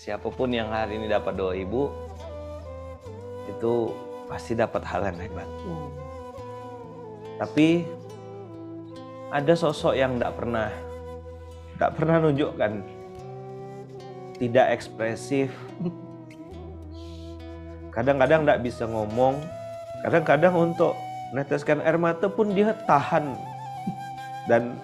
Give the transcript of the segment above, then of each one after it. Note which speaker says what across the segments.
Speaker 1: siapa pun yang hari ini dapat doa ibu itu pasti dapat hal yang hebat.
Speaker 2: Hmm.
Speaker 1: Tapi ada sosok yang tidak pernah tidak pernah nunjukkan tidak ekspresif. Kadang-kadang tidak bisa ngomong, kadang-kadang untuk meneteskan air mata pun dia tahan. Dan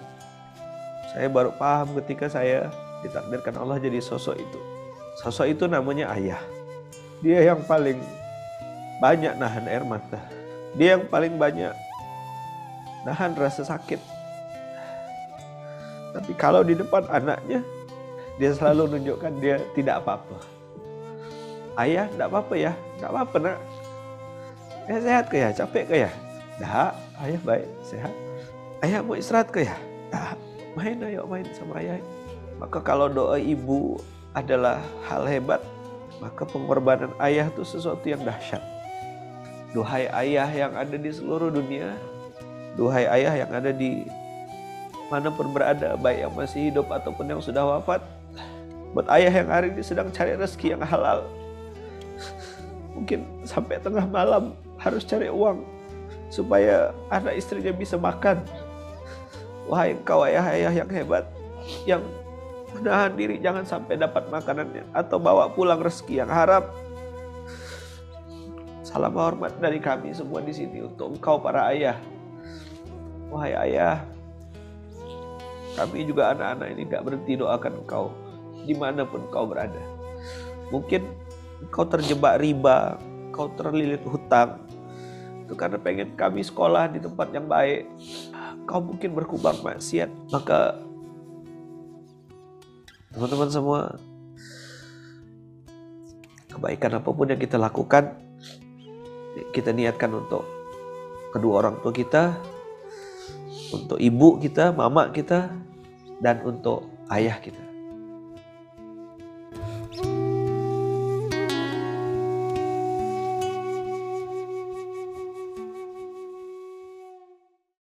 Speaker 1: saya baru paham ketika saya ditakdirkan Allah jadi sosok itu. Sosok itu namanya ayah. Dia yang paling banyak nahan air mata. Dia yang paling banyak nahan rasa sakit. Tapi kalau di depan anaknya, dia selalu menunjukkan dia tidak apa-apa. Ayah, tidak apa-apa ya, tidak apa-apa nak. Eh, sehat ke ya, capek ke ya? Dah, ayah baik, sehat. Ayah mau istirahat ke ya? Dah, main ayo main sama ayah. Maka kalau doa ibu adalah hal hebat, maka pengorbanan ayah itu sesuatu yang dahsyat. Duhai ayah yang ada di seluruh dunia, duhai ayah yang ada di mana pun berada, baik yang masih hidup ataupun yang sudah wafat, buat ayah yang hari ini sedang cari rezeki yang halal, mungkin sampai tengah malam harus cari uang supaya anak istrinya bisa makan. Wahai engkau ayah-ayah yang hebat, yang menahan diri jangan sampai dapat makanannya atau bawa pulang rezeki yang haram. Salam hormat dari kami semua di sini untuk engkau para ayah. Wahai ayah, kami juga anak-anak ini gak berhenti doakan engkau di mana pun kau berada. Mungkin kau terjebak riba, kau terlilit hutang, itu karena pengen kami sekolah di tempat yang baik. Kau mungkin berkubang maksiat, maka teman-teman semua kebaikan apa pun yang kita lakukan kita niatkan untuk kedua orang tua kita untuk ibu kita, mama kita dan untuk ayah kita.